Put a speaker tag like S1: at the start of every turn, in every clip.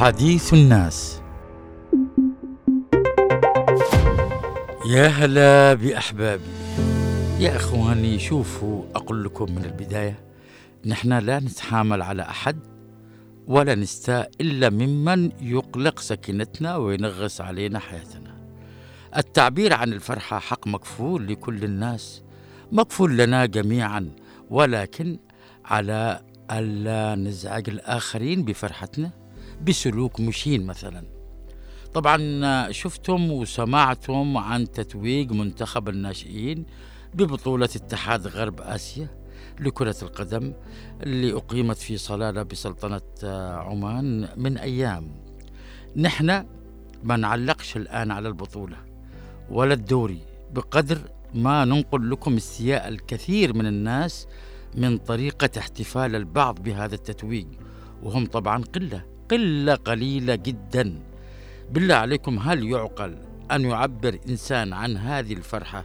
S1: حديث الناس. يا هلا بأحبابي. يا إخواني شوفوا أقول لكم من البداية نحن لا نتحامل على أحد ولا نستاء إلا ممن يقلق سكينتنا وينغص علينا حياتنا. التعبير عن الفرحة حق مكفول لكل الناس مكفول لنا جميعا ولكن على ألا نزعج الآخرين بفرحتنا؟ بسلوك مشين مثلا. طبعا شفتم وسمعتم عن تتويج منتخب الناشئين ببطولة اتحاد غرب آسيا لكرة القدم اللي أقيمت في صلالة بسلطنة عمان من أيام. نحن ما نعلقش الآن على البطولة ولا الدوري بقدر ما ننقل لكم استياء الكثير من الناس من طريقة احتفال البعض بهذا التتويج. وهم طبعا قلة. قلة قليلة جدا. بالله عليكم هل يعقل أن يعبر إنسان عن هذه الفرحة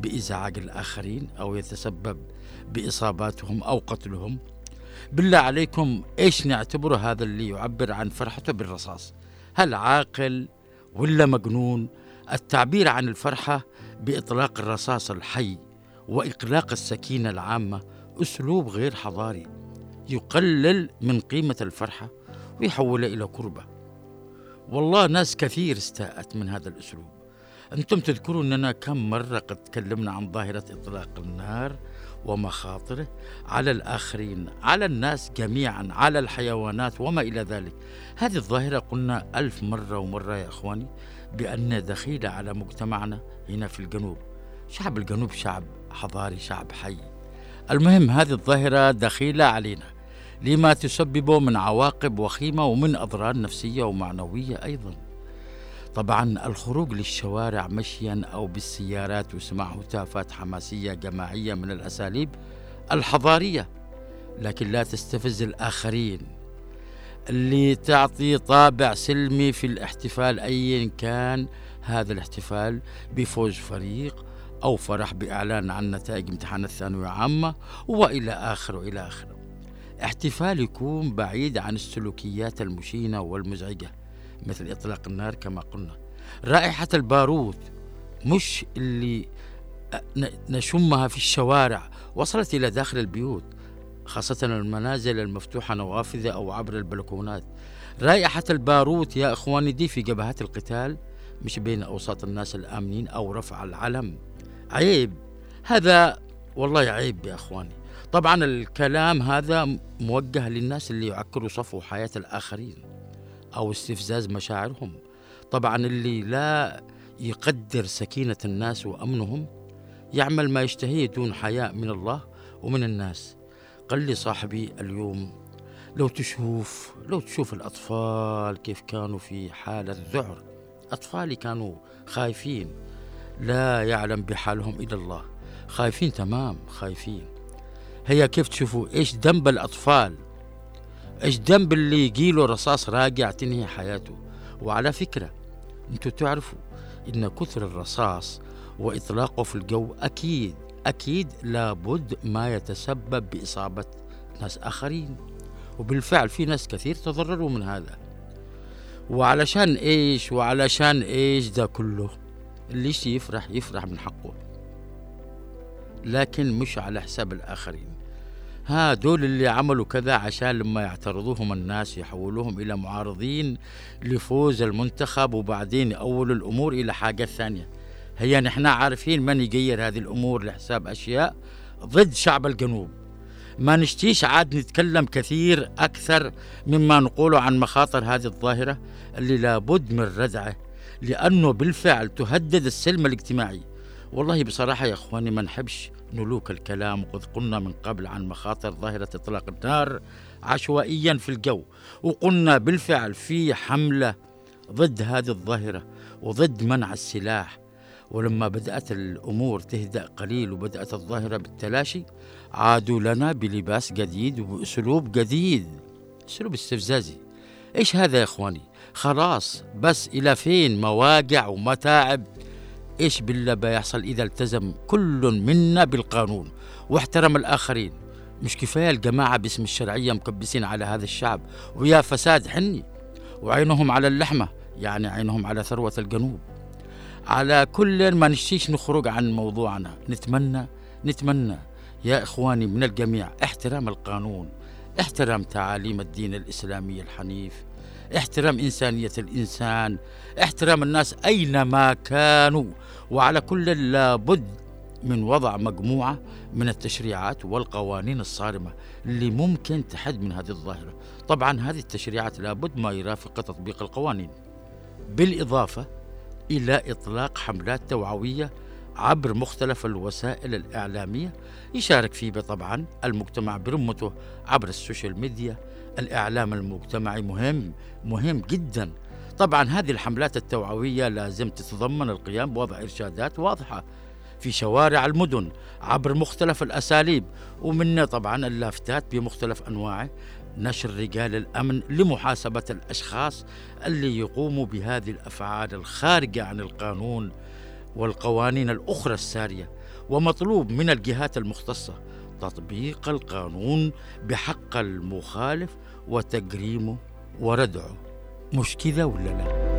S1: بإزعاج الآخرين أو يتسبب بإصاباتهم أو قتلهم؟ بالله عليكم إيش نعتبره هذا اللي يعبر عن فرحته بالرصاص؟ هل عاقل ولا مجنون؟ التعبير عن الفرحة بإطلاق الرصاص الحي وإقلاق السكينة العامة أسلوب غير حضاري يقلل من قيمة الفرحة؟ ويحولها إلى كربة. والله ناس كثير استاءت من هذا الأسلوب. أنتم تذكرون أننا كم مرة قد تكلمنا عن ظاهرة إطلاق النار ومخاطره على الآخرين على الناس جميعا على الحيوانات وما إلى ذلك. هذه الظاهرة قلنا ألف مرة ومرة يا أخواني بأن دخيلة على مجتمعنا هنا في الجنوب. شعب الجنوب شعب حضاري شعب حي. المهم هذه الظاهرة دخيلة علينا. لما تسببه من عواقب وخيمة ومن أضرار نفسية ومعنوية أيضا. طبعا الخروج للشوارع مشيا أو بالسيارات وسماع هتافات حماسية جماعية من الأساليب الحضارية. لكن لا تستفز الآخرين. اللي تعطي طابع سلمي في الاحتفال أيا كان هذا الاحتفال بفوز فريق أو فرح بإعلان عن نتائج امتحان الثانوية عامة وإلى آخره وإلى آخره احتفال يكون بعيد عن السلوكيات المشينة والمزعجة مثل إطلاق النار كما قلنا. رائحة البارود مش اللي نشمها في الشوارع وصلت إلى داخل البيوت خاصة المنازل المفتوحة نوافذ أو عبر البلكونات. رائحة البارود يا إخواني دي في جبهات القتال مش بين أوساط الناس الآمنين أو رفع العلم. عيب. هذا والله عيب يا إخواني. طبعا الكلام هذا موجه للناس اللي يعكروا صفو حياة الآخرين أو استفزاز مشاعرهم. طبعا اللي لا يقدر سكينة الناس وأمنهم يعمل ما يشتهيه دون حياء من الله ومن الناس. قال لي صاحبي اليوم لو تشوف لو تشوف الأطفال كيف كانوا في حالة ذعر أطفالي كانوا خايفين لا يعلم بحالهم إلا الله. خايفين تمام خايفين. هي كيف تشوفوا؟ إيش ذنب الأطفال؟ إيش ذنب اللي يجيله رصاص راجع تنهي حياته؟ وعلى فكرة أنتوا تعرفوا إن كثر الرصاص وإطلاقه في الجو أكيد أكيد لابد ما يتسبب بإصابة ناس آخرين. وبالفعل في ناس كثير تضرروا من هذا. وعلشان إيش؟ وعلشان إيش ده كله؟ اللي يفرح يفرح من حقه. لكن مش على حساب الآخرين. ها دول اللي عملوا كذا عشان لما يعترضوهم الناس يحولوهم إلى معارضين لفوز المنتخب وبعدين يأولوا الأمور إلى حاجة ثانية. هي نحن عارفين من يغير هذه الأمور لحساب أشياء ضد شعب الجنوب. ما نشتيش عاد نتكلم كثير أكثر مما نقوله عن مخاطر هذه الظاهرة اللي لابد من ردعه لأنه بالفعل تهدد السلم الاجتماعي. والله بصراحة يا أخواني ما نحبش نلوك الكلام وقد قلنا من قبل عن مخاطر ظاهرة إطلاق النار عشوائيا في الجو وقلنا بالفعل في حملة ضد هذه الظاهرة وضد منع السلاح. ولما بدأت الأمور تهدأ قليل وبدأت الظاهرة بالتلاشي عادوا لنا بلباس جديد وبأسلوب جديد أسلوب استفزازي. إيش هذا يا إخواني؟ خلاص بس إلى فين؟ مواجع ومتاعب. إيش بالله بيحصل إذا التزم كل منا بالقانون واحترم الآخرين؟ مش كفاية الجماعة باسم الشرعية مكبسين على هذا الشعب ويا فساد حني. وعينهم على اللحمة يعني عينهم على ثروة الجنوب. على كل ما نشتيش نخرج عن موضوعنا. نتمنى نتمنى يا إخواني من الجميع احترام القانون احترام تعاليم الدين الإسلامي الحنيف. احترام إنسانية الإنسان احترام الناس أينما كانوا وعلى كل لابد من وضع مجموعة من التشريعات والقوانين الصارمة اللي ممكن تحد من هذه الظاهرة. طبعا هذه التشريعات لابد ما يرافق تطبيق القوانين بالإضافة إلى إطلاق حملات توعوية عبر مختلف الوسائل الإعلامية. يشارك فيه طبعا المجتمع برمته عبر السوشيال ميديا. الإعلام المجتمعي مهم مهم جدا. طبعا هذه الحملات التوعوية لازم تتضمن القيام بوضع إرشادات واضحة في شوارع المدن عبر مختلف الأساليب ومنها طبعا اللافتات بمختلف أنواعه. نشر رجال الأمن لمحاسبة الأشخاص اللي يقوموا بهذه الأفعال الخارجة عن القانون. والقوانين الأخرى السارية ومطلوب من الجهات المختصة تطبيق القانون بحق المخالف وتجريمه وردعه مش كذا ولا لا؟